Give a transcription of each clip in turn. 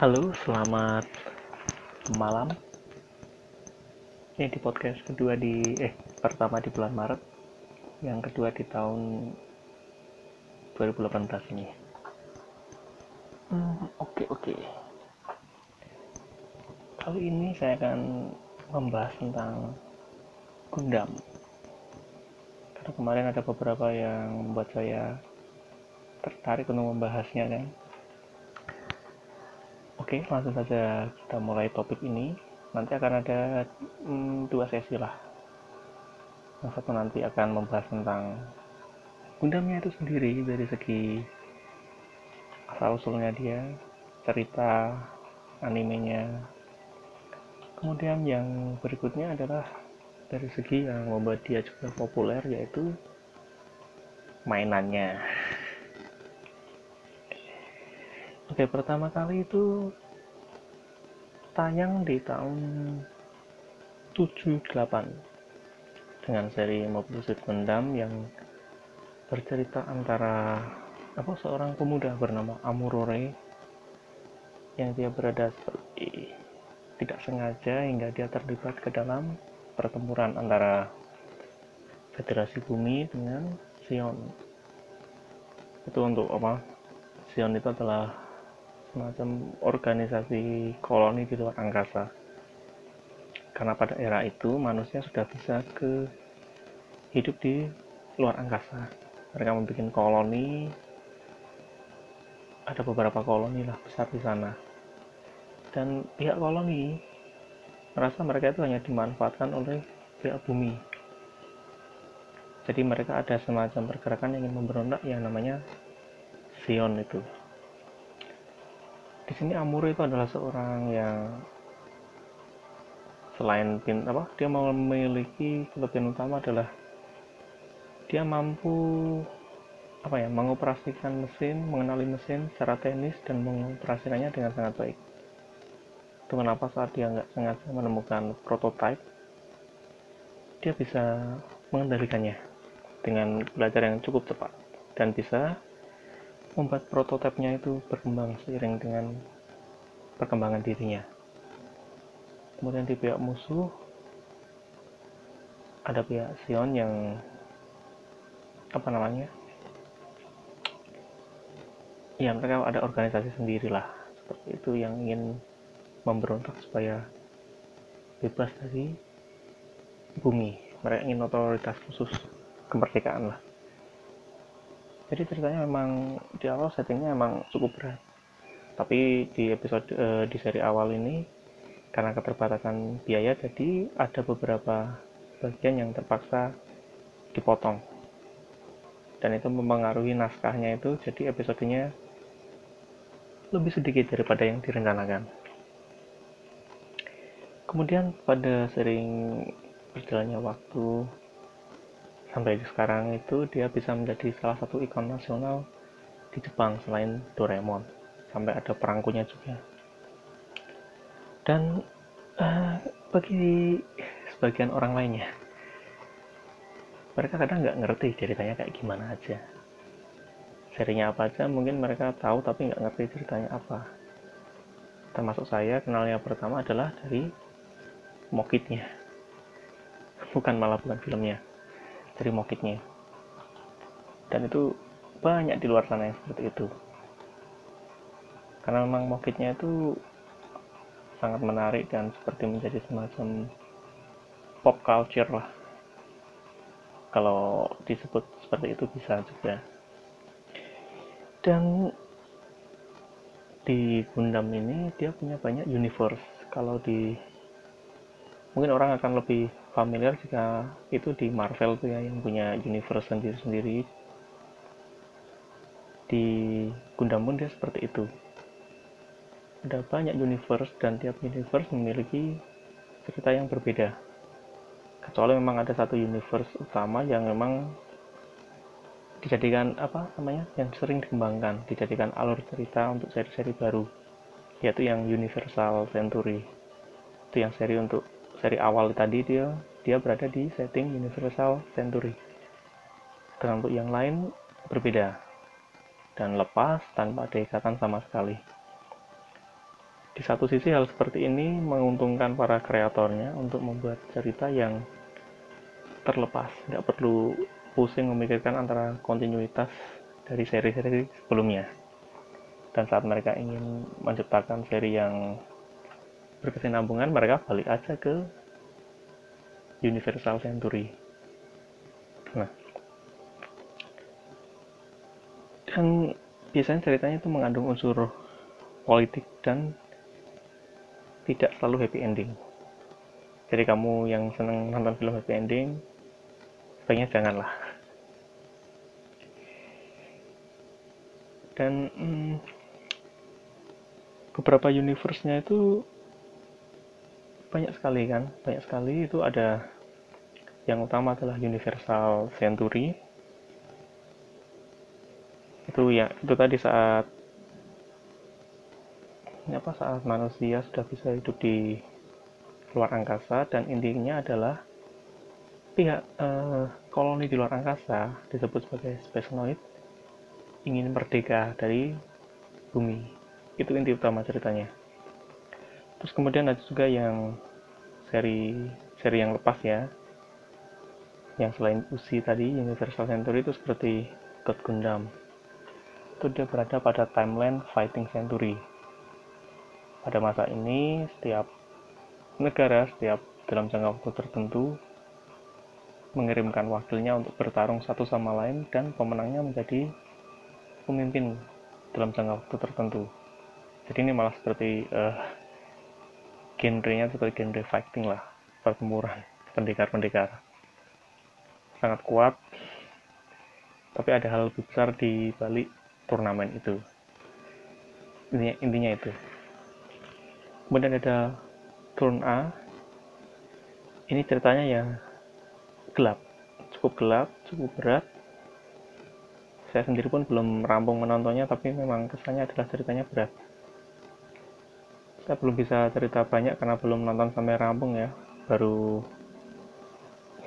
Halo, selamat malam. Ini di podcast kedua di eh pertama di bulan Maret, yang kedua di tahun 2018 ini. Hmm, oke oke. Kali ini saya akan membahas tentang Gundam. Karena kemarin ada beberapa yang membuat saya tertarik untuk membahasnya kan Oke, langsung saja kita mulai topik ini. Nanti akan ada hmm, dua sesi lah. Yang satu nanti akan membahas tentang Gundamnya itu sendiri dari segi asal usulnya dia, cerita animenya. Kemudian yang berikutnya adalah dari segi yang membuat dia juga populer yaitu mainannya. Oke, pertama kali itu tayang di tahun 78 dengan seri Mobile Suit Gundam yang bercerita antara apa seorang pemuda bernama Amurore yang dia berada seperti tidak sengaja hingga dia terlibat ke dalam pertempuran antara Federasi Bumi dengan Sion. Itu untuk apa? Sion itu adalah semacam organisasi koloni di luar angkasa. Karena pada era itu manusia sudah bisa ke hidup di luar angkasa. Mereka membuat koloni. Ada beberapa koloni lah besar di sana. Dan pihak koloni merasa mereka itu hanya dimanfaatkan oleh pihak bumi. Jadi mereka ada semacam pergerakan yang ingin memberontak yang namanya Sion itu di sini Amuro itu adalah seorang yang selain pin apa dia memiliki kelebihan utama adalah dia mampu apa ya mengoperasikan mesin mengenali mesin secara teknis dan mengoperasikannya dengan sangat baik. Itu kenapa saat dia nggak sengaja menemukan prototipe dia bisa mengendalikannya dengan belajar yang cukup cepat dan bisa membuat prototipenya itu berkembang seiring dengan perkembangan dirinya. Kemudian di pihak musuh ada pihak Sion yang apa namanya? Ya mereka ada organisasi sendirilah seperti itu yang ingin memberontak supaya bebas dari bumi. Mereka ingin otoritas khusus kemerdekaan lah jadi ceritanya memang di awal settingnya memang cukup berat. Tapi di episode uh, di seri awal ini karena keterbatasan biaya jadi ada beberapa bagian yang terpaksa dipotong. Dan itu mempengaruhi naskahnya itu jadi episodenya lebih sedikit daripada yang direncanakan. Kemudian pada sering berjalannya waktu sampai sekarang itu dia bisa menjadi salah satu ikon nasional di Jepang selain Doraemon. Sampai ada perangkunya juga. Dan uh, bagi sebagian orang lainnya mereka kadang nggak ngerti ceritanya kayak gimana aja. Serinya apa aja mungkin mereka tahu tapi nggak ngerti ceritanya apa. Termasuk saya kenalnya pertama adalah dari mokitnya. Bukan malah bukan filmnya dari mokitnya dan itu banyak di luar sana yang seperti itu. Karena memang mokitnya itu sangat menarik dan seperti menjadi semacam pop culture lah. Kalau disebut seperti itu bisa juga. Dan di Gundam ini dia punya banyak universe. Kalau di mungkin orang akan lebih familiar jika itu di Marvel tuh ya yang punya universe sendiri-sendiri. Di Gundam pun dia seperti itu. Ada banyak universe dan tiap universe memiliki cerita yang berbeda. Kecuali memang ada satu universe utama yang memang dijadikan apa namanya yang sering dikembangkan dijadikan alur cerita untuk seri-seri baru yaitu yang Universal Century. Itu yang seri untuk seri awal tadi dia dia berada di setting Universal Century. Dengan untuk yang lain berbeda dan lepas tanpa ada ikatan sama sekali. di satu sisi hal seperti ini menguntungkan para kreatornya untuk membuat cerita yang terlepas nggak perlu pusing memikirkan antara kontinuitas dari seri-seri sebelumnya dan saat mereka ingin menciptakan seri yang berkesinambungan mereka balik aja ke Universal Century. Nah. Dan biasanya ceritanya itu mengandung unsur politik dan tidak selalu happy ending. Jadi kamu yang senang nonton film happy ending sebaiknya janganlah. Dan hmm, beberapa universe-nya itu banyak sekali kan banyak sekali. Itu ada yang utama adalah Universal Century. Itu ya itu tadi saat apa saat manusia sudah bisa hidup di luar angkasa dan intinya adalah pihak eh, koloni di luar angkasa disebut sebagai spacenoid ingin merdeka dari bumi. Itu inti utama ceritanya terus kemudian ada juga yang seri seri yang lepas ya. Yang selain UC tadi Universal Century itu seperti God Gundam. Itu dia berada pada timeline Fighting Century. Pada masa ini setiap negara setiap dalam jangka waktu tertentu mengirimkan wakilnya untuk bertarung satu sama lain dan pemenangnya menjadi pemimpin dalam jangka waktu tertentu. Jadi ini malah seperti uh, genrenya seperti genre fighting lah pertempuran pendekar-pendekar. Sangat kuat tapi ada hal lebih besar di balik turnamen itu. Intinya, intinya itu. Kemudian ada turn A. Ini ceritanya ya gelap. Cukup gelap cukup berat. Saya sendiri pun belum rampung menontonnya tapi memang kesannya adalah ceritanya berat saya belum bisa cerita banyak karena belum nonton sampai rampung ya. Baru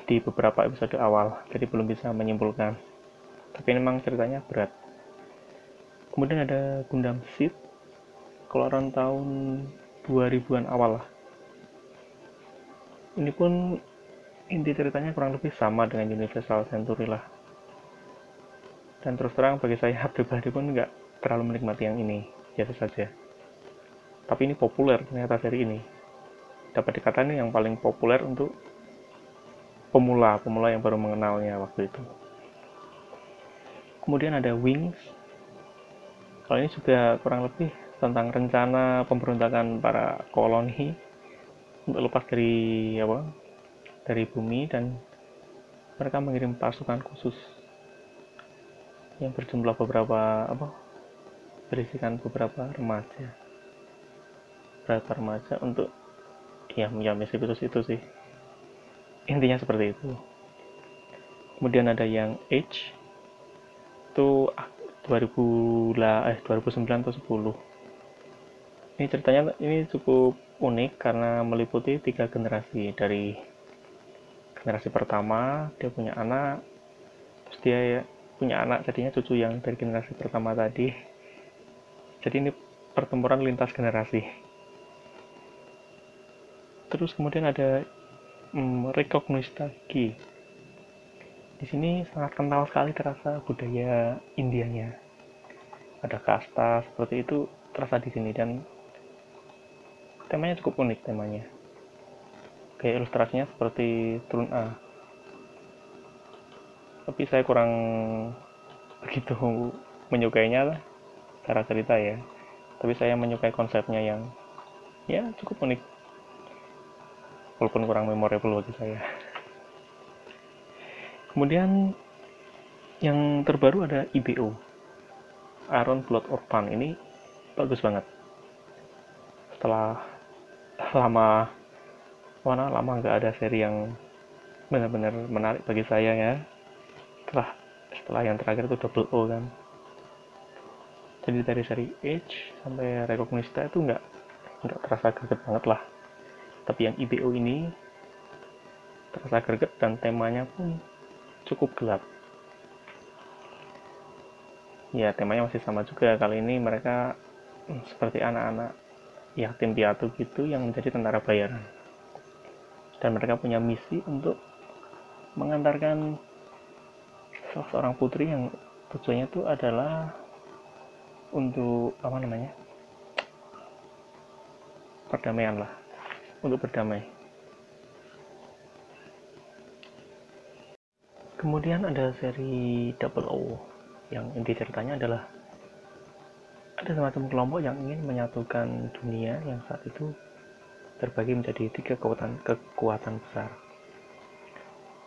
di beberapa episode awal jadi belum bisa menyimpulkan. Tapi memang ceritanya berat. Kemudian ada Gundam Seed keluaran tahun 2000-an awal lah. Ini pun inti ceritanya kurang lebih sama dengan Universal Century lah. Dan terus terang bagi saya pribadi pun nggak terlalu menikmati yang ini biasa saja tapi ini populer ternyata seri ini. Dapat dikatakan yang paling populer untuk pemula pemula yang baru mengenalnya waktu itu. Kemudian ada Wings. Kalau ini juga kurang lebih tentang rencana pemberontakan para koloni untuk lepas dari apa dari bumi dan mereka mengirim pasukan khusus yang berjumlah beberapa apa berisikan beberapa remaja beberapa remaja untuk ya misi khusus itu sih. Intinya seperti itu. Kemudian ada yang Age itu 2000 lah eh 2009 atau 10 ini ceritanya ini cukup unik karena meliputi tiga generasi. Dari generasi pertama dia punya anak terus dia ya punya anak jadinya cucu yang dari generasi pertama tadi. Jadi ini pertempuran lintas generasi terus kemudian ada hmm, Rekognistaki di sini sangat kental sekali terasa budaya Indianya. Ada kasta seperti itu terasa di sini dan temanya cukup unik temanya. Kayak ilustrasinya seperti turun A. Tapi saya kurang begitu menyukainya lah cara cerita ya. Tapi saya menyukai konsepnya yang ya cukup unik walaupun kurang memorable bagi saya. Kemudian yang terbaru ada IBO Iron Blood Orphan. Ini bagus banget. Setelah lama mana lama nggak ada seri yang benar-benar menarik bagi saya ya. Setelah setelah yang terakhir itu double O kan. Jadi dari seri H sampai Recognista itu nggak nggak terasa greget banget lah tapi yang IBO ini terasa greget dan temanya pun cukup gelap. Ya temanya masih sama juga. Kali ini mereka hmm, seperti anak-anak yatim piatu gitu yang menjadi tentara bayaran. Dan mereka punya misi untuk mengantarkan seorang putri yang tujuannya itu adalah untuk apa namanya perdamaian lah untuk berdamai kemudian ada seri Double O yang inti ceritanya adalah ada semacam kelompok yang ingin menyatukan dunia yang saat itu terbagi menjadi tiga kekuatan kekuatan besar.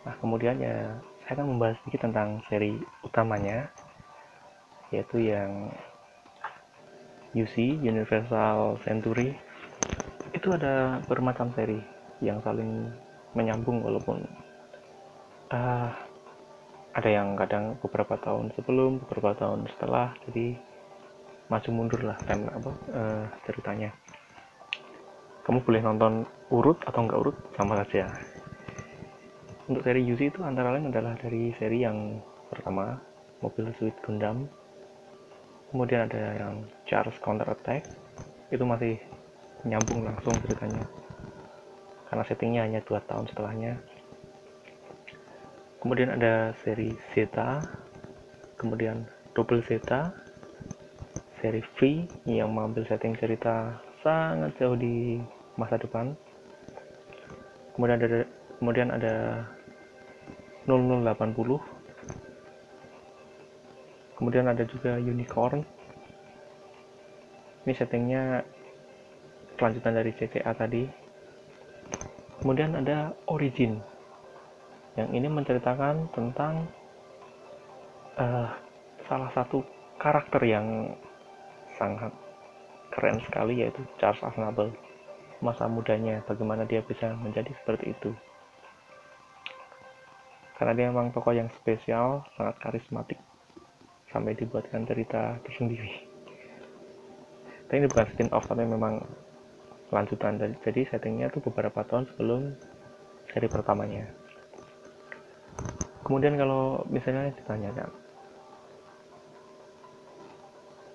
Nah kemudian ya saya akan membahas sedikit tentang seri utamanya yaitu yang UC Universal Century itu ada bermacam seri yang saling menyambung walaupun uh, ada yang kadang beberapa tahun sebelum beberapa tahun setelah jadi maju mundur lah time apa uh, ceritanya. Kamu boleh nonton urut atau enggak urut sama saja. Untuk seri UC itu antara lain adalah dari seri yang pertama mobil Suit Gundam. Kemudian ada yang Charles Counter Attack itu masih nyambung langsung ceritanya. Karena settingnya hanya dua tahun setelahnya. Kemudian ada seri Zeta kemudian double Zeta seri V yang mengambil setting cerita sangat jauh di masa depan. Kemudian ada kemudian ada 0080 kemudian ada juga unicorn. Ini settingnya kelanjutan dari CCA tadi. Kemudian ada origin yang ini menceritakan tentang uh, salah satu karakter yang sangat keren sekali yaitu Charles Aznavour. Masa mudanya bagaimana dia bisa menjadi seperti itu. Karena dia memang tokoh yang spesial sangat karismatik sampai dibuatkan cerita tersendiri. Tapi ini bukan spin off tapi memang lanjutan. Jadi settingnya tuh beberapa tahun sebelum seri pertamanya. Kemudian kalau misalnya ditanyakan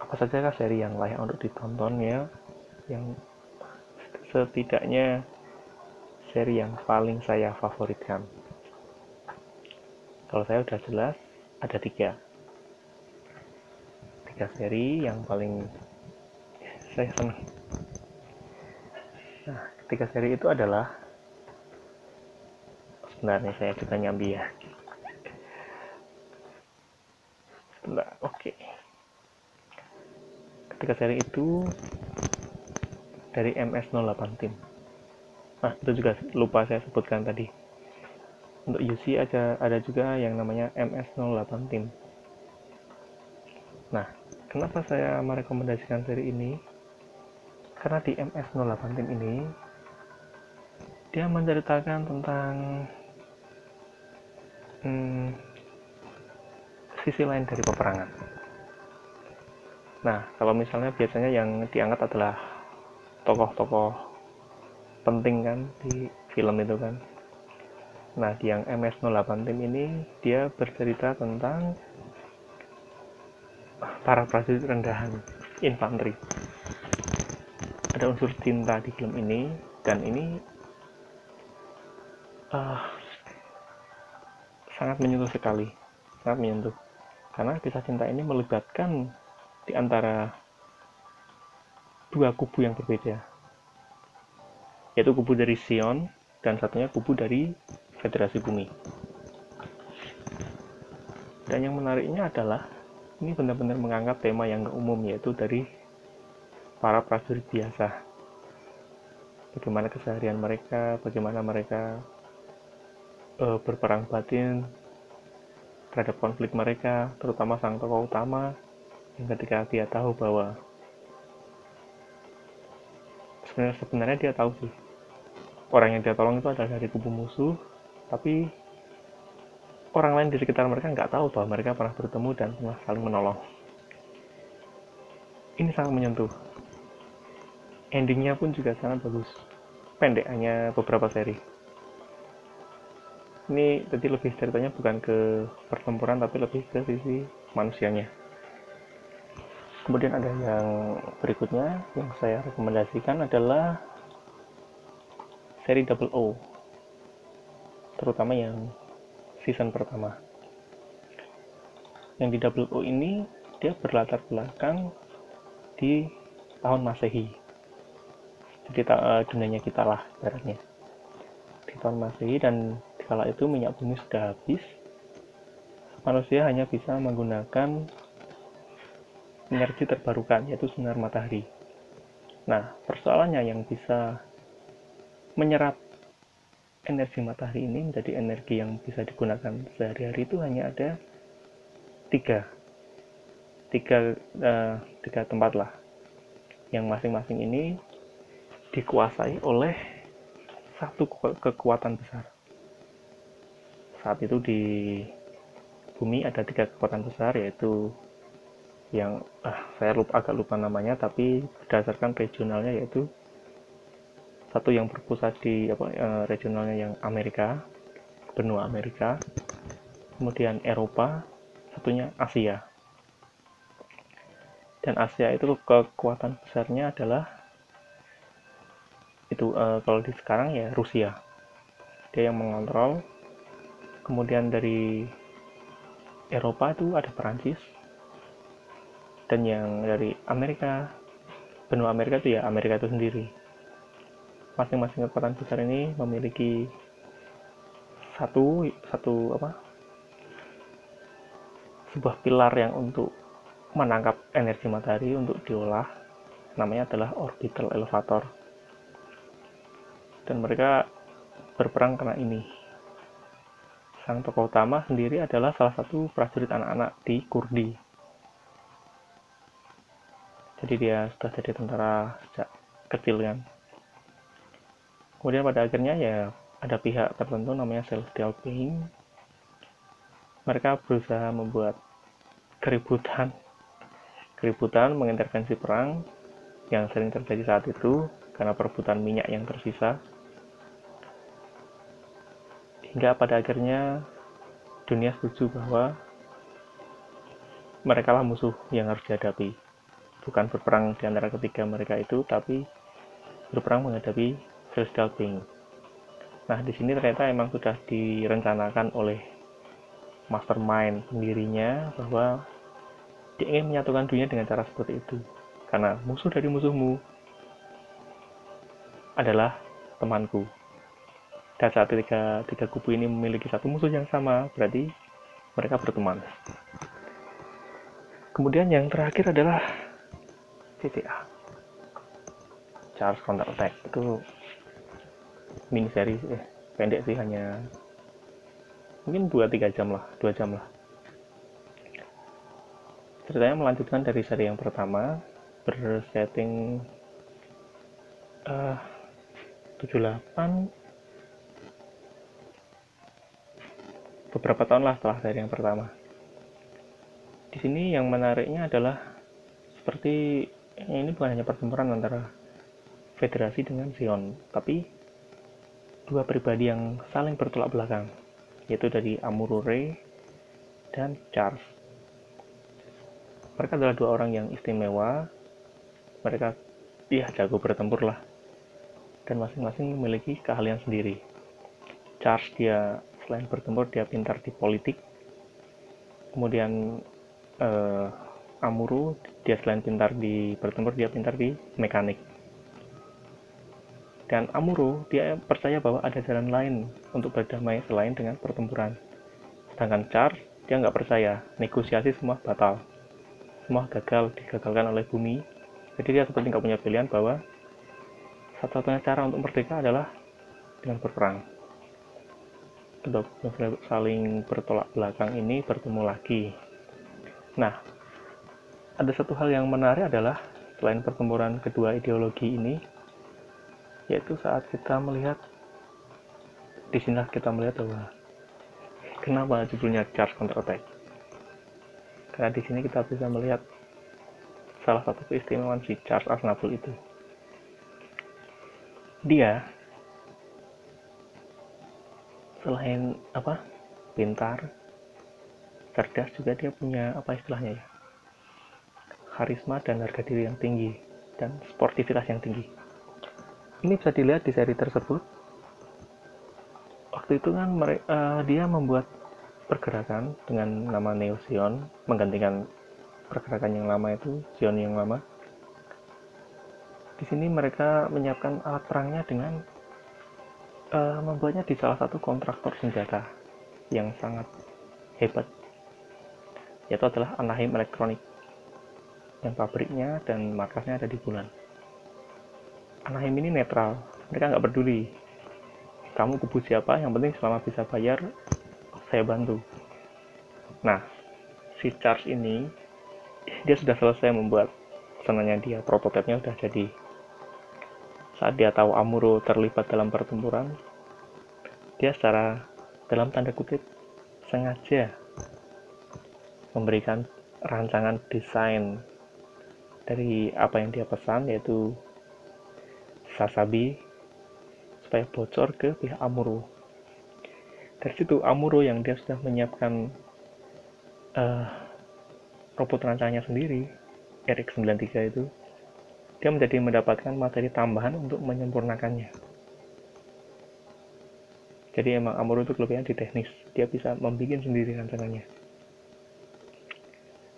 apa saja kah seri yang layak untuk ditonton ya? Yang setidaknya seri yang paling saya favoritkan. Kalau saya udah jelas ada tiga. Tiga seri yang paling saya senang nah tiga seri itu adalah sebenarnya saya juga nyambi ya Nah, oke. Okay. Ketika seri itu dari MS08 tim. Nah, itu juga lupa saya sebutkan tadi. Untuk UC ada ada juga yang namanya MS08 tim. Nah, kenapa saya merekomendasikan seri ini? Karena di MS08 tim ini dia menceritakan tentang hmm, sisi lain dari peperangan. Nah, kalau misalnya biasanya yang diangkat adalah tokoh-tokoh penting kan di film itu kan. Nah, di yang MS08 tim ini dia bercerita tentang para prajurit rendahan infanteri. Ada unsur cinta di film ini dan ini uh, sangat menyentuh sekali, sangat menyentuh. Karena kisah cinta ini melibatkan di antara dua kubu yang berbeda yaitu kubu dari Sion dan satunya kubu dari Federasi Bumi. Dan yang menariknya adalah ini benar-benar mengangkat tema yang umum yaitu dari para prajurit biasa bagaimana keseharian mereka bagaimana mereka uh, berperang batin terhadap konflik mereka, terutama sang tokoh utama yang ketika dia tahu bahwa sebenarnya sebenarnya dia tahu sih orang yang dia tolong itu adalah dari kubu musuh, tapi orang lain di sekitar mereka nggak tahu bahwa mereka pernah bertemu dan pernah saling menolong. Ini sangat menyentuh. Endingnya pun juga sangat bagus. Pendek hanya beberapa seri. Ini tadi lebih ceritanya bukan ke pertempuran tapi lebih ke sisi manusianya. Kemudian ada yang berikutnya yang saya rekomendasikan adalah seri Double O terutama yang season pertama. Yang di Double O ini dia berlatar belakang di tahun masehi jadi uh, dunianya kita lah ibaratnya. Di tahun masehi dan kala itu minyak bumi sudah habis manusia hanya bisa menggunakan energi terbarukan yaitu sinar matahari. Nah, persoalannya yang bisa menyerap energi matahari ini menjadi energi yang bisa digunakan sehari-hari itu hanya ada tiga. Tiga uh, tiga tempat lah. Yang masing-masing ini dikuasai oleh satu kekuatan besar. Saat itu di bumi ada tiga kekuatan besar yaitu yang ah, saya lupa agak lupa namanya tapi berdasarkan regionalnya yaitu satu yang berpusat di apa eh, regionalnya yang Amerika benua Amerika kemudian Eropa satunya Asia. Dan Asia itu kekuatan besarnya adalah itu eh, kalau di sekarang ya Rusia. Dia yang mengontrol. Kemudian dari Eropa itu ada Perancis. Dan yang dari Amerika benua Amerika itu ya Amerika itu sendiri. Masing-masing kekuatan besar ini memiliki satu satu apa? Sebuah pilar yang untuk menangkap energi matahari untuk diolah. Namanya adalah orbital elevator dan mereka berperang karena ini. Sang tokoh utama sendiri adalah salah satu prajurit anak-anak di Kurdi. Jadi dia sudah jadi tentara sejak kecil kan? Kemudian pada akhirnya ya ada pihak tertentu namanya celestial being mereka berusaha membuat keributan. Keributan mengintervensi perang yang sering terjadi saat itu karena perebutan minyak yang tersisa hingga pada akhirnya dunia setuju bahwa mereka lah musuh yang harus dihadapi bukan berperang di antara ketiga mereka itu, tapi berperang menghadapi celestial being. Nah, di sini ternyata emang sudah direncanakan oleh mastermind pendirinya bahwa dia ingin menyatukan dunia dengan cara seperti itu. Karena musuh dari musuhmu adalah temanku. Dan saat tiga, tiga kubu ini memiliki satu musuh yang sama, berarti mereka berteman. Kemudian yang terakhir adalah CTA Charles Counter Attack. Itu mini seri eh, pendek sih hanya mungkin 2-3 jam lah 2 jam lah. Ceritanya melanjutkan dari seri yang pertama bersetting uh, 78 beberapa tahun lah setelah seri yang pertama di sini yang menariknya adalah seperti ini bukan hanya pertempuran antara federasi dengan Zion, tapi dua pribadi yang saling bertolak belakang, yaitu dari Amurore dan Charles. Mereka adalah dua orang yang istimewa, mereka ya jago bertempur lah, dan masing-masing memiliki keahlian sendiri. Charles dia selain bertempur dia pintar di politik, kemudian eh, Amuro dia selain pintar di bertempur dia pintar di mekanik. Dan Amuro dia percaya bahwa ada jalan lain untuk berdamai selain dengan pertempuran. Sedangkan Charles dia nggak percaya. Negosiasi semua batal. Semua gagal digagalkan oleh bumi. Jadi dia seperti nggak punya pilihan bahwa satu-satunya cara untuk merdeka adalah dengan berperang kedua saling bertolak belakang ini bertemu lagi. Nah ada satu hal yang menarik adalah selain pertempuran kedua ideologi ini yaitu saat kita melihat di sini kita melihat bahwa kenapa judulnya Charge Counter Attack? Karena di sini kita bisa melihat salah satu keistimewaan si Charles Aznavour itu. Dia selain apa pintar cerdas juga dia punya apa istilahnya ya karisma dan harga diri yang tinggi dan sportivitas yang tinggi. Ini bisa dilihat di seri tersebut. Waktu itu kan mereka, uh, eh, dia membuat pergerakan dengan nama Neo Sion, menggantikan pergerakan yang lama itu, Sion yang lama. Di sini mereka menyiapkan alat perangnya dengan uh, membuatnya di salah satu kontraktor senjata yang sangat hebat, yaitu adalah Anaheim Electronic yang pabriknya dan markasnya ada di bulan. Anaheim ini netral, mereka nggak peduli kamu kubu siapa, yang penting selama bisa bayar, saya bantu. Nah, si Charles ini, dia sudah selesai membuat senangnya dia, prototipnya sudah jadi. Saat dia tahu Amuro terlibat dalam pertempuran, dia secara dalam tanda kutip sengaja memberikan rancangan desain dari apa yang dia pesan yaitu Sasabi supaya bocor ke pihak Amuro. Dari situ Amuro yang dia sudah menyiapkan uh, robot rancangannya sendiri, RX93 itu, dia menjadi mendapatkan materi tambahan untuk menyempurnakannya. Jadi emang Amuro itu kelebihan di teknis, dia bisa membuat sendiri rancangannya.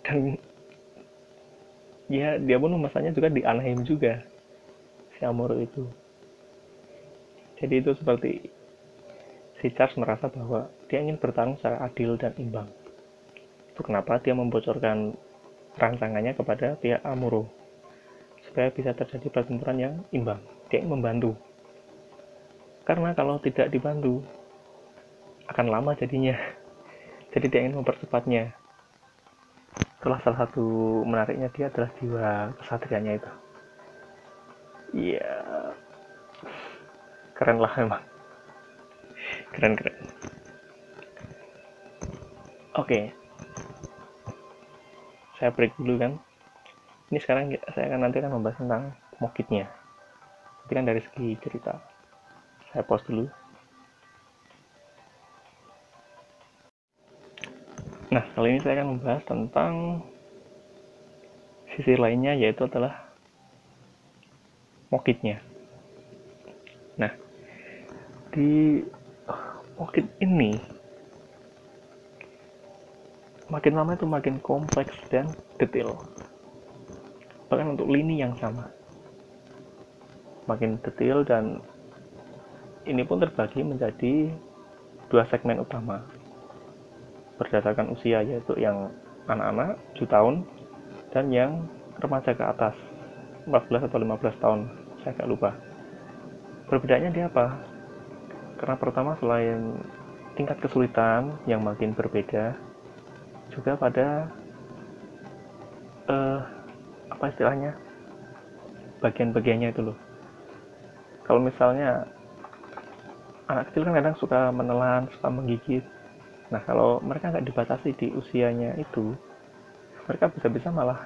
Dan ya dia pun memasangnya juga di Anaheim juga si Amuro itu jadi itu seperti si Charles merasa bahwa dia ingin bertarung secara adil dan imbang itu kenapa dia membocorkan rancangannya kepada pihak Amuro supaya bisa terjadi pertempuran yang imbang dia ingin membantu. Karena kalau tidak dibantu akan lama jadinya. Jadi dia ingin mempercepatnya. Itulah salah satu menariknya dia adalah jiwa kesatrianya itu. Iya. Keren lah emang keren keren. Oke. Saya break dulu kan ini sekarang saya akan nanti akan membahas tentang mokitnya tapi kan dari segi cerita saya pause dulu Nah, kali ini saya akan membahas tentang sisi lainnya yaitu adalah mokitnya. Nah, di mokit ini makin lama itu makin kompleks dan detail. Bahkan untuk lini yang sama. Makin detail dan ini pun terbagi menjadi dua segmen utama. Berdasarkan usia yaitu yang anak-anak 7 tahun dan yang remaja ke atas 14 atau 15 tahun. Saya agak lupa. Perbedaannya dia apa? Karena pertama selain tingkat kesulitan yang makin berbeda juga pada uh, apa istilahnya bagian-bagiannya itu loh kalau misalnya anak kecil kan kadang suka menelan suka menggigit Nah, kalau mereka nggak dibatasi di usianya itu, mereka bisa-bisa malah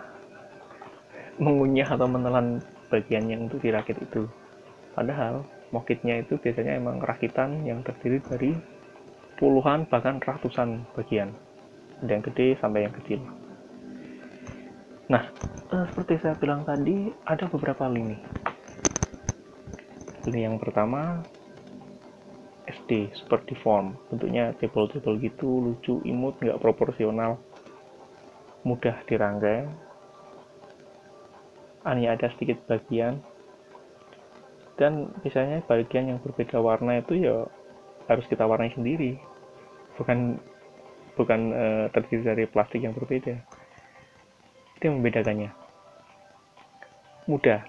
mengunyah atau menelan bagian yang untuk dirakit itu. Padahal mokitnya itu biasanya emang rakitan yang terdiri dari puluhan bahkan ratusan bagian. Ada yang gede sampai yang kecil. Nah, eh, seperti saya bilang tadi, ada beberapa lini. Lini yang pertama SD super deform bentuknya table-table gitu lucu imut nggak proporsional mudah dirangkai. Hanya ada sedikit bagian. Dan misalnya bagian yang berbeda warna itu ya harus kita warnai sendiri. Bukan bukan e, terdiri dari plastik yang berbeda itu yang membedakannya. Mudah.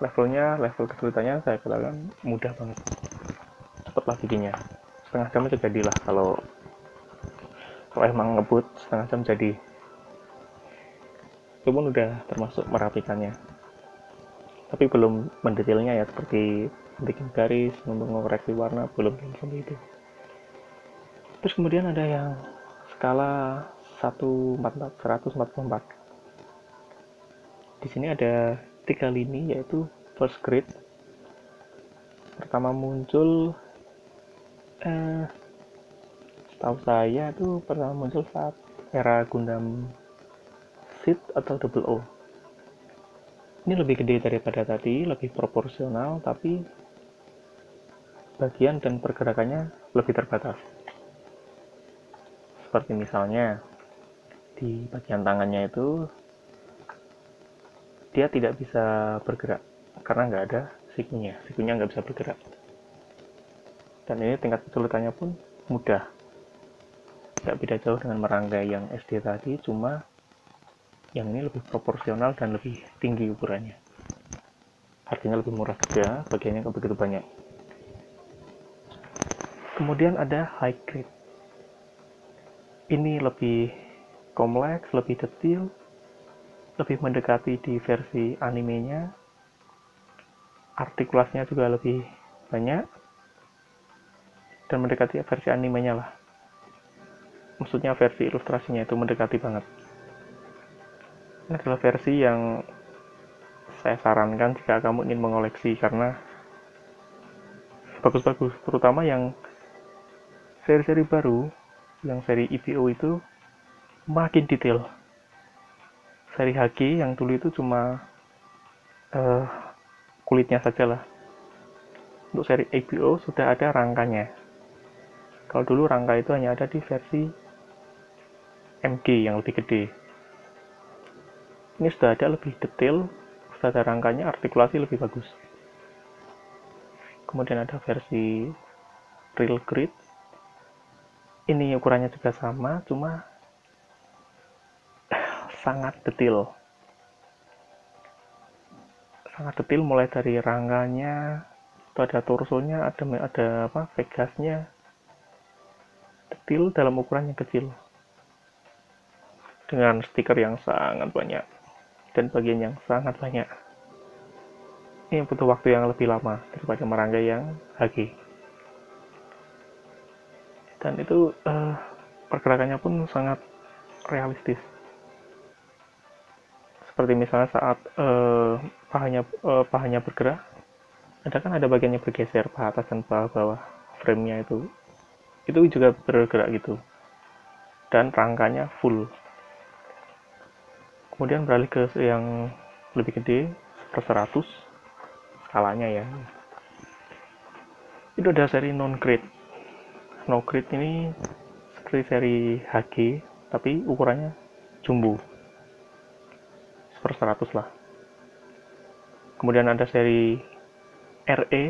Levelnya level kesulitannya saya katakan mudah banget. Cepatlah bikinnya. Setengah jam aja jadilah kalau kalau emang ngebut setengah jam jadi. Itu pun udah termasuk merapikannya. Tapi belum mendetailnya ya seperti bikin garis mengoreksi warna belum sampai itu. Terus kemudian ada yang skala 144 144 di sini ada tiga lini yaitu first grade. Pertama muncul eh, setahu saya itu pernah muncul saat era Gundam Seed atau Double O. Ini lebih gede daripada tadi lebih proporsional tapi bagian dan pergerakannya lebih terbatas. Seperti misalnya di bagian tangannya itu dia tidak bisa bergerak karena nggak ada sikunya. Sikunya nggak bisa bergerak. Dan ini tingkat kesulitannya pun mudah. Nggak beda jauh dengan merangkai yang SD tadi cuma yang ini lebih proporsional dan lebih tinggi ukurannya. Harganya lebih murah juga bagiannya nggak begitu banyak. Kemudian ada high grade. Ini lebih kompleks lebih detail lebih mendekati di versi animenya. Artikulasinya juga lebih banyak. Dan mendekati versi animenya lah. Maksudnya versi ilustrasinya itu mendekati banget. Ini adalah versi yang saya sarankan jika kamu ingin mengoleksi karena bagus-bagus. Terutama yang seri-seri baru yang seri EPO itu makin detail seri HG yang dulu itu cuma uh, kulitnya saja lah untuk seri EPO sudah ada rangkanya kalau dulu rangka itu hanya ada di versi MG yang lebih gede. Ini sudah ada lebih detail, sudah ada rangkanya, artikulasi lebih bagus. Kemudian ada versi real grid. Ini ukurannya juga sama, cuma sangat detail. Sangat detail mulai dari rangkanya, itu ada torsonya, ada ada apa, vegasnya, detail dalam ukuran yang kecil. Dengan stiker yang sangat banyak. Dan bagian yang sangat banyak. Ini butuh waktu yang lebih lama daripada merangkai yang HG dan itu uh, pergerakannya pun sangat realistis seperti misalnya saat uh, pahanya uh, pahanya bergerak ada kan ada bagiannya bergeser paha atas dan paha bawah framenya itu. Itu juga bergerak gitu. Dan rangkanya full. Kemudian beralih ke yang lebih gede per 100 skalanya ya. Itu ada seri non grid no grid ini seperti seri HG tapi ukurannya jumbo per 100 lah. Kemudian ada seri RE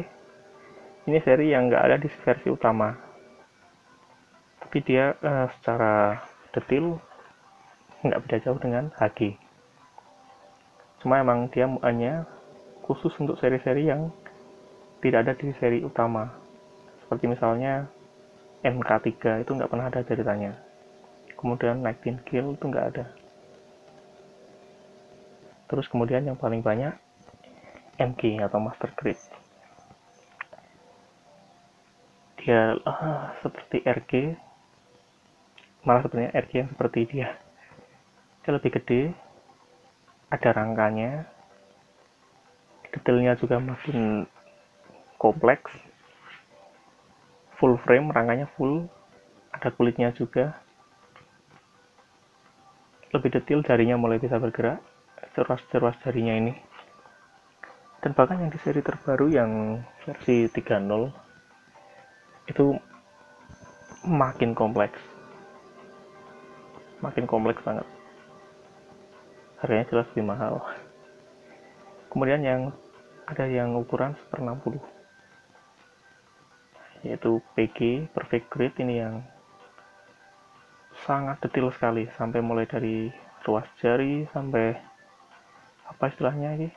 ini seri yang nggak ada di versi utama. Tapi dia uh, secara detail nggak beda jauh dengan HG cuma emang dia hanya khusus untuk seri-seri yang tidak ada di seri utama. Seperti misalnya MK3 itu nggak pernah ada ceritanya. Kemudian Nightingale itu nggak ada terus kemudian yang paling banyak MG atau Master Grade. Dia uh, seperti RG malah sebenarnya RG yang seperti dia. Dia lebih gede. Ada rangkanya. Detailnya juga makin kompleks. Full frame rangkanya full. Ada kulitnya juga. Lebih detail jarinya mulai bisa bergerak ceras-ceras jarinya ini. Dan bahkan yang di seri terbaru yang versi 3.0 itu makin kompleks. Makin kompleks banget. Harganya jelas lebih mahal. Kemudian yang ada yang ukuran 1 60 yaitu PG perfect grade ini yang sangat detail sekali. Sampai mulai dari ruas jari sampai apa istilahnya ini?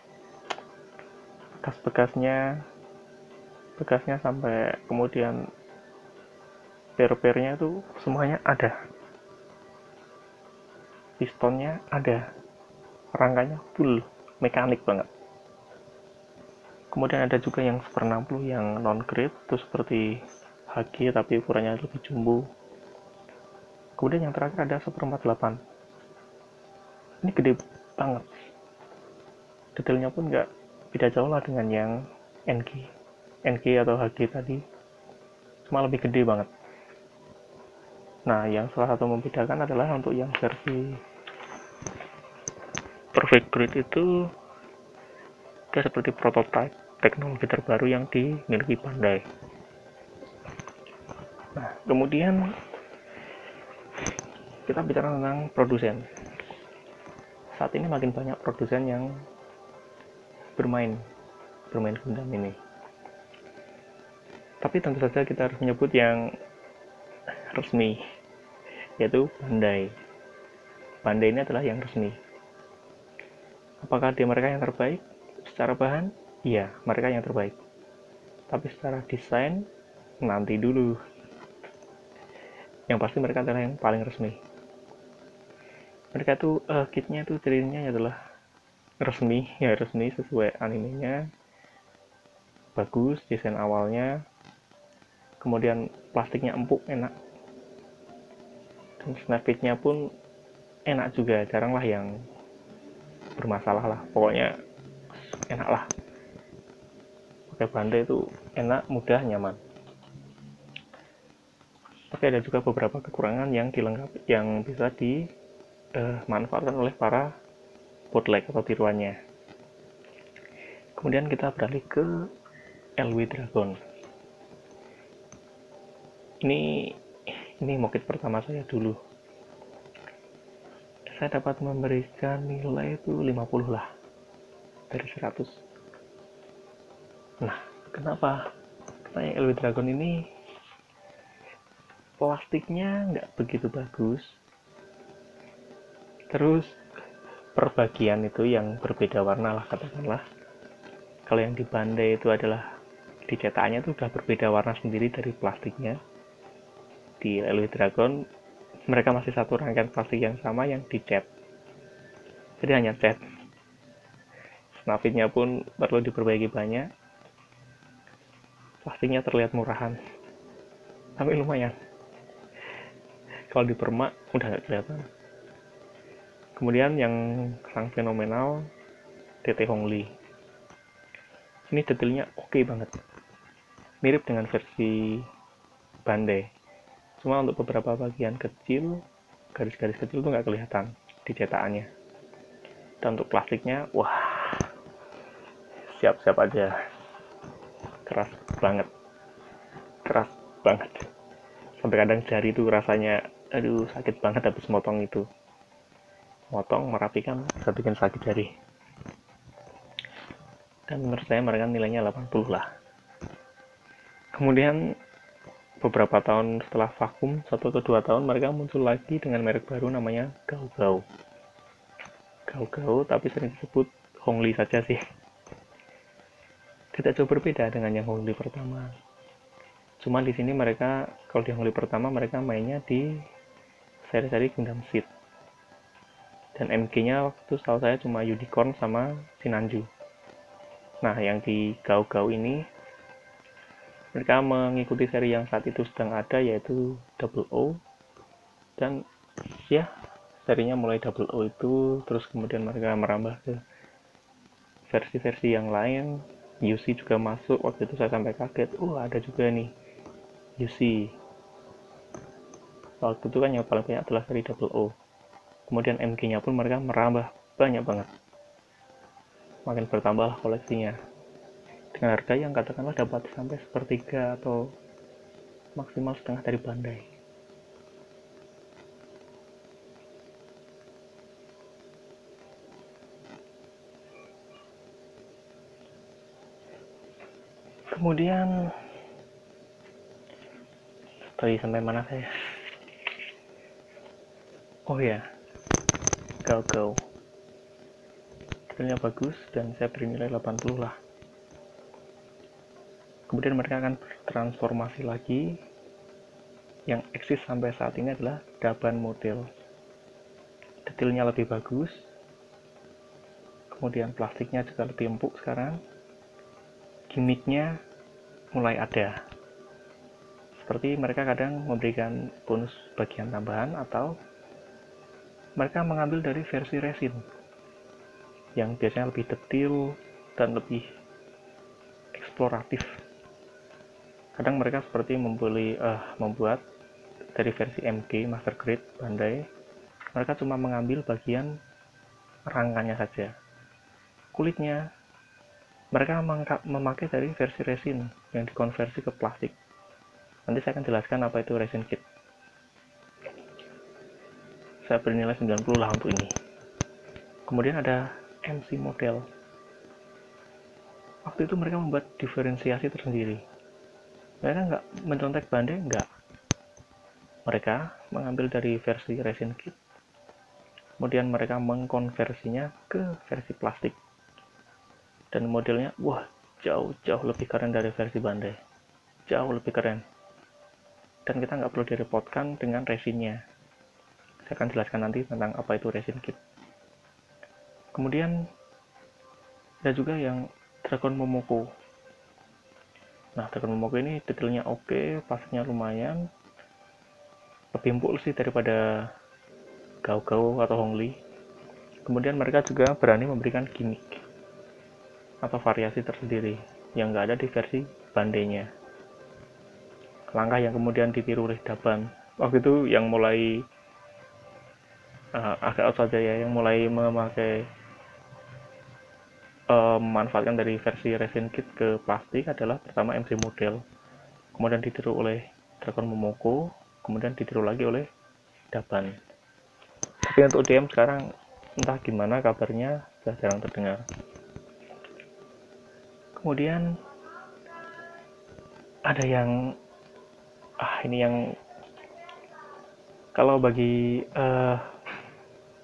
Bekas-bekasnya bekasnya sampai kemudian per-pernya itu semuanya ada. Pistonnya ada. Rangkanya full mekanik banget. Kemudian ada juga yang super 60 yang non grade itu seperti HG tapi ukurannya lebih jumbo. Kemudian yang terakhir ada super 48 ini gede banget detailnya pun nggak beda jauh lah dengan yang NG NG atau HG tadi. Cuma lebih gede banget. Nah yang salah satu membedakan adalah untuk yang versi perfect grid itu dia seperti prototipe teknologi terbaru yang dimiliki Bandai. Nah kemudian kita bicara tentang produsen. Saat ini makin banyak produsen yang bermain bermain Gundam ini. Tapi tentu saja kita harus menyebut yang resmi yaitu Bandai. Bandai ini adalah yang resmi. Apakah dia mereka yang terbaik? Secara bahan? Iya mereka yang terbaik. Tapi secara desain nanti dulu. Yang pasti mereka adalah yang paling resmi. Mereka tuh uh, kitnya tuh cirinya adalah resmi ya resmi sesuai animenya. Bagus desain awalnya. Kemudian plastiknya empuk enak. Dan snapfitnya pun enak juga jarang lah yang bermasalah lah. Pokoknya enak lah. Pakai bandai itu enak mudah nyaman. Tapi ada juga beberapa kekurangan yang dilengkapi yang bisa di dimanfaatkan eh, oleh para bootleg atau tiruannya. Kemudian kita beralih ke LW Dragon. Ini ini mokit pertama saya dulu. Saya dapat memberikan nilai itu 50 lah dari 100. Nah, kenapa? Karena LW Dragon ini plastiknya nggak begitu bagus terus perbagian itu yang berbeda warna lah katakanlah. Kalau yang di bandai itu adalah dicetaknya itu sudah berbeda warna sendiri dari plastiknya. Di LW Dragon mereka masih satu rangkaian plastik yang sama yang dicat. Jadi hanya cat. Snapitnya pun perlu diperbaiki banyak. Plastiknya terlihat murahan. Tapi lumayan. Kalau di permak udah gak kelihatan kemudian yang sang fenomenal TT Hongli ini detailnya oke okay banget. Mirip dengan versi Bandai. Cuma untuk beberapa bagian kecil garis-garis kecil itu nggak kelihatan di cetakannya. Dan untuk plastiknya wah siap-siap aja. Keras banget. Keras banget. Sampai kadang jari itu rasanya aduh sakit banget habis motong itu motong merapikan bisa bikin sakit jari. Dan menurut saya mereka nilainya 80 lah. Kemudian beberapa tahun setelah vakum satu atau dua tahun mereka muncul lagi dengan merek baru namanya Gao Gao Gao Gao tapi sering disebut Hongli saja sih. Tidak jauh berbeda dengan yang Hongli pertama. Cuma di sini mereka kalau di Hongli pertama mereka mainnya di seri-seri Gundam Seed dan MG-nya waktu itu setahu saya cuma Unicorn sama Sinanju. Nah, yang di Gau-Gau ini mereka mengikuti seri yang saat itu sedang ada yaitu Double O. Dan ya serinya mulai Double O itu terus kemudian mereka merambah ke versi-versi yang lain. UC juga masuk waktu itu saya sampai kaget oh ada juga nih UC waktu itu kan yang paling banyak adalah seri Double O kemudian MG nya pun mereka merambah banyak banget. Makin bertambah koleksinya. Dengan harga yang katakanlah dapat sampai sepertiga atau maksimal setengah dari Bandai. Kemudian tadi sampai mana saya? Oh ya Galgo hasilnya bagus dan saya beri nilai 80 lah. Kemudian mereka akan transformasi lagi. Yang eksis sampai saat ini adalah Daban model. Detailnya lebih bagus. Kemudian plastiknya juga lebih empuk sekarang. Gimmicknya mulai ada. Seperti mereka kadang memberikan bonus bagian tambahan atau mereka mengambil dari versi resin yang biasanya lebih detail dan lebih eksploratif. Kadang mereka seperti membeli uh, membuat dari versi MG Master Grade Bandai, mereka cuma mengambil bagian rangkanya saja. Kulitnya mereka memakai dari versi resin yang dikonversi ke plastik nanti saya akan jelaskan apa itu resin kit saya bernilai 90 lah untuk ini. Kemudian ada MC model. Waktu itu mereka membuat diferensiasi tersendiri. Mereka nggak mencontek bandai nggak. Mereka mengambil dari versi resin kit. Kemudian mereka mengkonversinya ke versi plastik. Dan modelnya wah jauh-jauh lebih keren dari versi bandai. Jauh lebih keren. Dan kita nggak perlu direpotkan dengan resinnya saya akan jelaskan nanti tentang apa itu resin kit. Kemudian ada juga yang Dragon Momoko. Nah Dragon Momoko ini detailnya oke pasnya lumayan. Lebih empuk sih daripada Gao-Gao atau Hongli kemudian mereka juga berani memberikan gimmick atau variasi tersendiri yang nggak ada di versi bandenya. Langkah yang kemudian ditiru oleh Daban. Waktu itu yang mulai uh, agak out saja ya yang mulai memakai uh, memanfaatkan dari versi resin kit ke plastik adalah pertama MC model. Kemudian ditiru oleh Dragon Momoko kemudian ditiru lagi oleh Daban. Tapi untuk DM sekarang entah gimana kabarnya sudah jarang terdengar. Kemudian ada yang ah ini yang kalau bagi uh,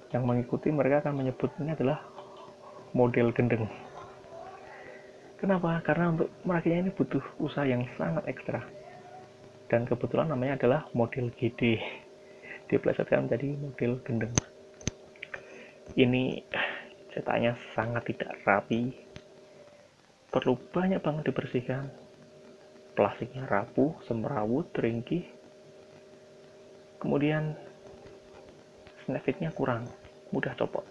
yang mengikuti mereka akan menyebut ini adalah model gendeng. Kenapa? Karena untuk merakitnya ini butuh usaha yang sangat ekstra. Dan kebetulan namanya adalah model GD diplesetkan menjadi model gendeng. Ini cetaknya sangat tidak rapi. Perlu banyak banget dibersihkan. Plastiknya rapuh, semrawut, ringkih. Kemudian snapfitnya kurang mudah copot.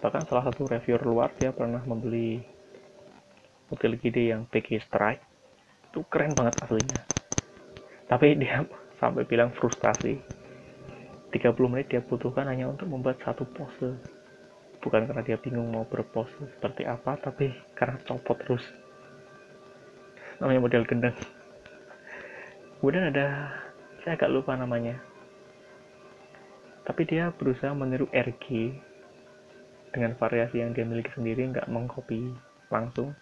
Bahkan salah satu reviewer luar dia pernah membeli model GD yang PG Strike. Itu keren banget aslinya. Tapi dia sampai bilang frustasi 30 menit dia butuhkan hanya untuk membuat satu pose. Bukan karena dia bingung mau berpose seperti apa tapi karena copot terus. Namanya model gendang kemudian ada saya agak lupa namanya tapi dia berusaha meniru RG dengan variasi yang dia miliki sendiri nggak mengcopy langsung.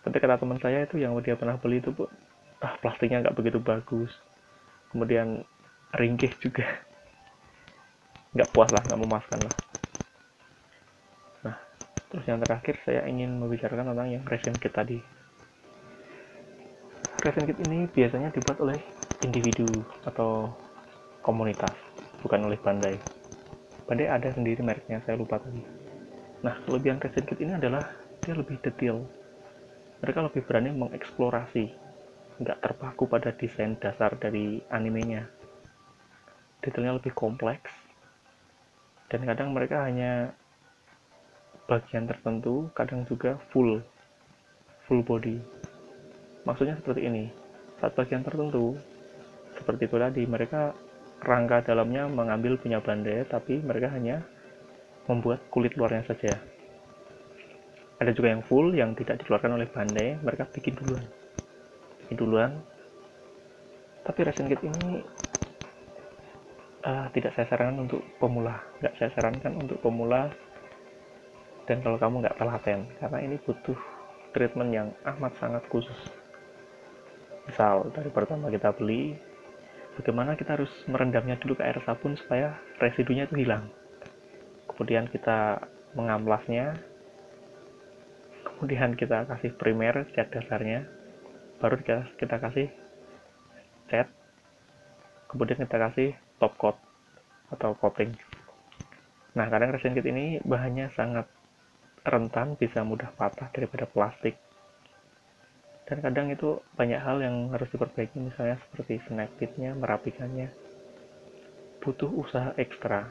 Tapi kata teman saya itu yang dia pernah beli itu ah plastiknya nggak begitu bagus. Kemudian ringkih juga. Nggak puas lah nggak memuaskan lah. Nah terus yang terakhir saya ingin membicarakan tentang yang resin kit tadi. Resin kit ini biasanya dibuat oleh individu atau komunitas bukan oleh bandai Bandai ada sendiri mereknya, saya lupa tadi. Nah, kelebihan Resin Kit ini adalah dia lebih detail. Mereka lebih berani mengeksplorasi, nggak terpaku pada desain dasar dari animenya. Detailnya lebih kompleks, dan kadang mereka hanya bagian tertentu, kadang juga full, full body. Maksudnya seperti ini, saat bagian tertentu, seperti itu tadi, mereka rangka dalamnya mengambil punya bandai tapi mereka hanya membuat kulit luarnya saja. Ada juga yang full yang tidak dikeluarkan oleh bandai mereka bikin duluan. Bikin duluan. Tapi resin kit ini uh, tidak saya sarankan untuk pemula. Nggak saya sarankan untuk pemula. Dan kalau kamu nggak telaten karena ini butuh treatment yang amat sangat khusus. Misal dari pertama kita beli bagaimana kita harus merendamnya dulu ke air sabun supaya residunya itu hilang? Kemudian kita mengamplasnya kemudian kita kasih primer cat dasarnya. Baru kita, kita kasih cat. Kemudian kita kasih top coat atau coating. Nah kadang resin kit ini bahannya sangat rentan bisa mudah patah daripada plastik dan kadang itu banyak hal yang harus diperbaiki misalnya seperti snap fitnya merapikannya. Butuh usaha ekstra.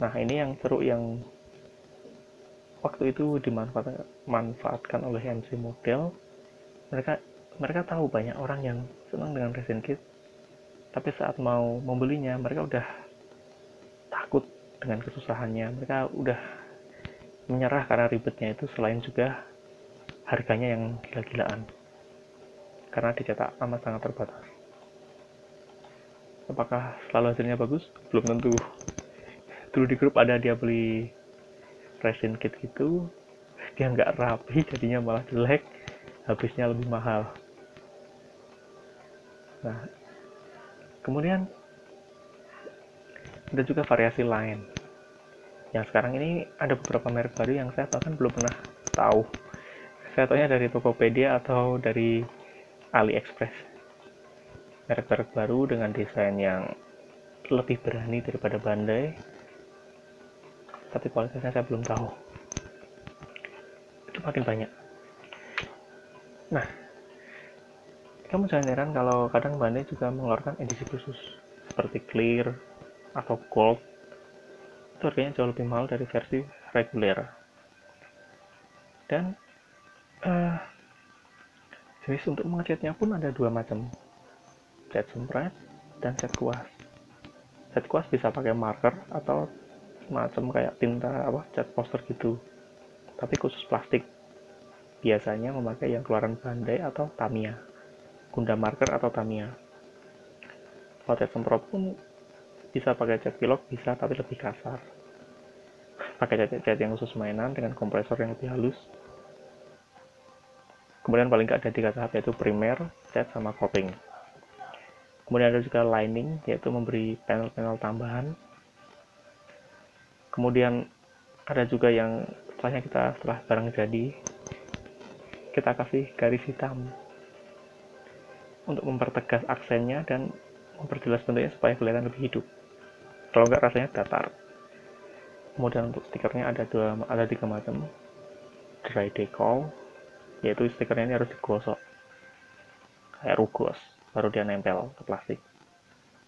Nah ini yang seru yang waktu itu dimanfaatkan oleh MC model. Mereka mereka tahu banyak orang yang senang dengan resin kit tapi saat mau membelinya mereka udah takut dengan kesusahannya. Mereka udah menyerah karena ribetnya itu. Selain juga harganya yang gila-gilaan. Karena dicetak amat sangat terbatas. Apakah selalu hasilnya bagus? Belum tentu. Dulu di grup ada dia beli resin kit gitu dia nggak rapi jadinya malah jelek. Habisnya lebih mahal. Nah kemudian ada juga variasi lain. Yang sekarang ini ada beberapa merek baru yang saya bahkan belum pernah tahu saya tahunya dari Tokopedia atau dari AliExpress. Merek-merek baru dengan desain yang lebih berani daripada Bandai tapi kualitasnya saya belum tahu. Itu makin banyak. Nah kamu jangan heran kalau kadang Bandai juga mengeluarkan edisi khusus seperti clear atau gold. Itu harganya jauh lebih mahal dari versi reguler. Dan uh, jenis untuk mengecatnya pun ada dua macam. Cat sempret dan cat kuas. Cat kuas bisa pakai marker atau semacam kayak tinta apa cat poster gitu. Tapi khusus plastik. Biasanya memakai yang keluaran Bandai atau Tamiya. Gunda marker atau Tamiya. Kalau cat semprot pun bisa pakai cat pilok bisa tapi lebih kasar. Pakai cat-cat yang khusus mainan dengan kompresor yang lebih halus kemudian paling nggak ada tiga tahap yaitu primer, cat, sama coating kemudian ada juga lining yaitu memberi panel-panel tambahan. Kemudian ada juga yang setelahnya kita setelah barang jadi kita kasih garis hitam. Untuk mempertegas aksennya dan memperjelas bentuknya supaya kelihatan lebih hidup. Kalau enggak rasanya datar. Kemudian untuk stikernya ada dua ada tiga macam. Dry decal yaitu stikernya ini harus digosok kayak rugos baru dia nempel ke plastik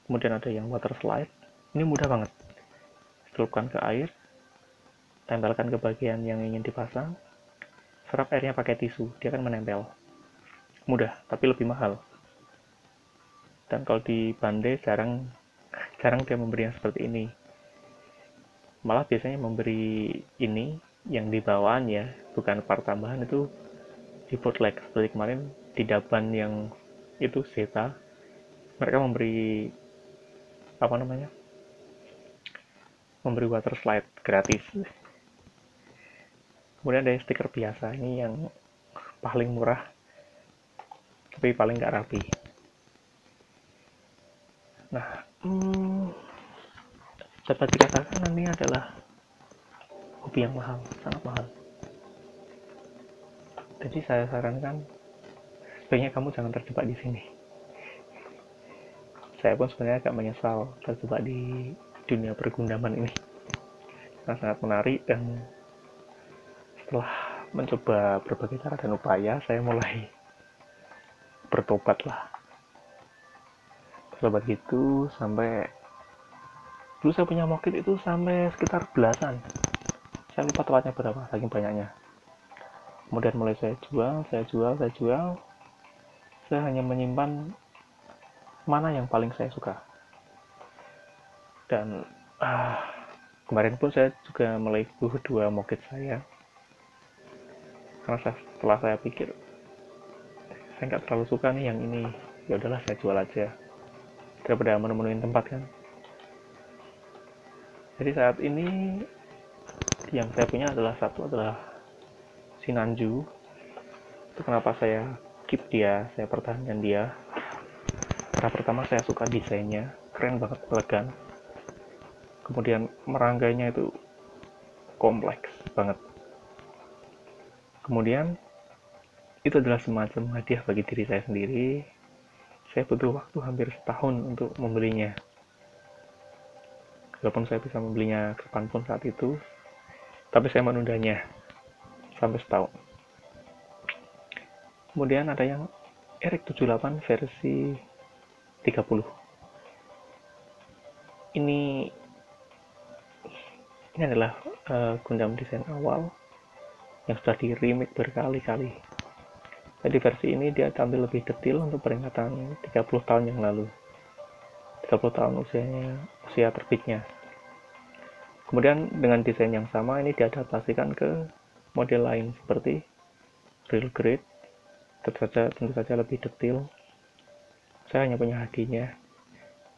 kemudian ada yang water slide ini mudah banget celupkan ke air, tempelkan ke bagian yang ingin dipasang, serap airnya pakai tisu, dia akan menempel. Mudah, tapi lebih mahal. Dan kalau di Bande jarang jarang dia memberi yang seperti ini. Malah biasanya memberi ini yang di bawaan ya, bukan part tambahan itu di bootleg seperti kemarin di Daban yang itu Zeta mereka memberi apa namanya memberi water slide gratis. Kemudian ada stiker biasa ini yang paling murah tapi paling nggak rapi. Nah hmm, dapat dikatakan ini adalah hobi yang mahal sangat mahal jadi saya sarankan sebaiknya kamu jangan terjebak di sini. Saya pun sebenarnya agak menyesal terjebak di dunia pergundaman ini. Sangat sangat menarik dan setelah mencoba berbagai cara dan upaya saya mulai bertobat lah. Bertobat gitu sampai dulu saya punya mokit itu sampai sekitar belasan. Saya lupa tepatnya berapa saking banyaknya kemudian mulai saya jual saya jual saya jual. Saya hanya menyimpan mana yang paling saya suka. Dan ah, kemarin pun saya juga meleguh dua mokit saya. Karena setelah saya pikir saya nggak terlalu suka nih yang ini. Ya udahlah saya jual aja. Daripada menemuin tempat kan. Jadi saat ini yang saya punya adalah satu adalah Sinanju itu kenapa saya keep dia saya pertahankan dia. Karena pertama saya suka desainnya keren banget elegan. Kemudian meranggainya itu kompleks banget. Kemudian itu adalah semacam hadiah bagi diri saya sendiri. Saya butuh waktu hampir setahun untuk membelinya. Walaupun saya bisa membelinya kapan pun saat itu tapi saya menundanya sampai setahun. Kemudian ada yang Eric 78 versi 30 ini ini adalah uh, Gundam desain awal yang sudah di remake berkali-kali. Jadi versi ini dia tampil lebih detail untuk peringatan 30 tahun yang lalu. 30 tahun usianya usia terbitnya. Kemudian dengan desain yang sama ini diadaptasikan ke model lain seperti real grade tentu saja tentu saja lebih detail. Saya hanya punya HG nya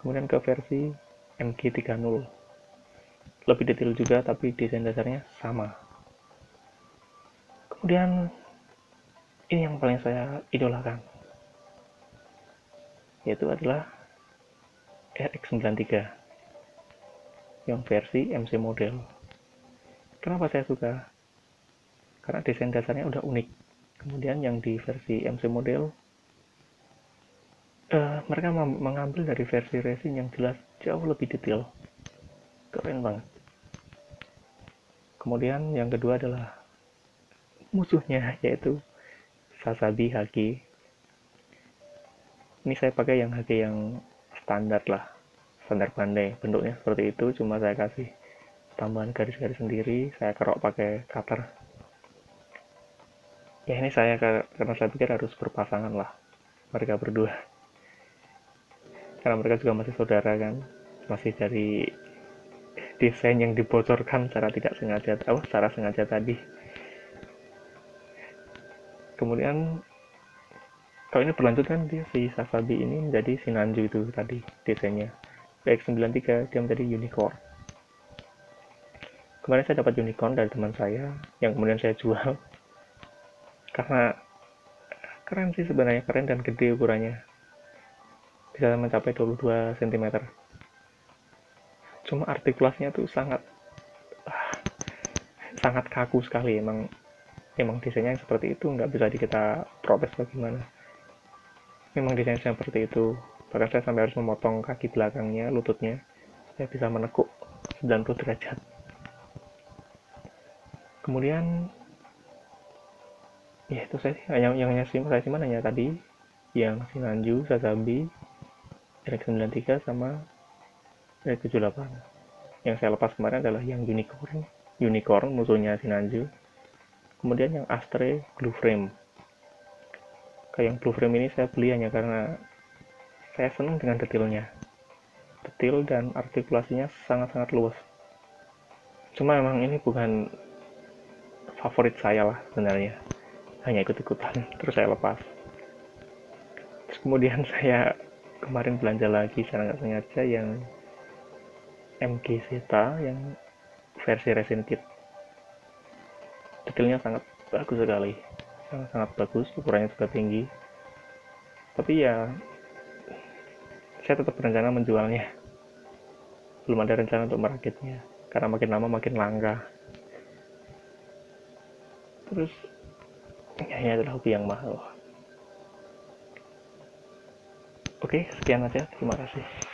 kemudian ke versi MG30 lebih detail juga tapi desain dasarnya sama. Kemudian ini yang paling saya idolakan. Yaitu adalah RX93 yang versi MC model. Kenapa saya suka karena desain dasarnya udah unik. Kemudian yang di versi MC model uh, mereka mengambil dari versi racing yang jelas jauh lebih detail. Keren banget. Kemudian yang kedua adalah musuhnya yaitu Sasabi Haki. Ini saya pakai yang Haki yang standar lah standar pandai bentuknya seperti itu. Cuma saya kasih tambahan garis-garis sendiri saya kerok pakai cutter ya ini saya karena saya pikir harus berpasangan lah mereka berdua. Karena mereka juga masih saudara kan masih dari desain yang dibocorkan secara tidak sengaja oh secara sengaja tadi. Kemudian kalau ini berlanjut kan dia si Sasabi ini menjadi Sinanju itu tadi desainnya. X93 dia menjadi unicorn. Kemarin saya dapat unicorn dari teman saya yang kemudian saya jual karena keren sih sebenarnya keren dan gede ukurannya. Bisa mencapai 22 cm cuma artikulasinya tuh sangat ah, sangat kaku sekali. Emang emang desainnya seperti itu nggak bisa kita protes bagaimana memang desainnya seperti itu. Bahkan saya sampai harus memotong kaki belakangnya lututnya saya bisa menekuk 90 derajat. Kemudian ya itu saya sih. Yang yang saya simpan hanya tadi. Yang Sinanju, Sasabi, RX93 sama RX78 yang saya lepas kemarin adalah yang Unicorn. Unicorn musuhnya Sinanju kemudian yang Astre Blue Frame. Kayak yang Blue Frame ini saya beli hanya karena saya senang dengan detailnya. Detail dan artikulasinya sangat-sangat luas. Cuma emang ini bukan favorit saya lah sebenarnya hanya ikut-ikutan terus saya lepas. Terus kemudian saya kemarin belanja lagi secara nggak sengaja yang MG Zeta yang versi resin kit. Detailnya sangat bagus sekali. Sangat sangat bagus ukurannya juga tinggi. Tapi ya saya tetap berencana menjualnya. Belum ada rencana untuk merakitnya. Karena makin lama makin langka. Terus ini adalah hobi yang mahal. Oke sekian aja. Terima kasih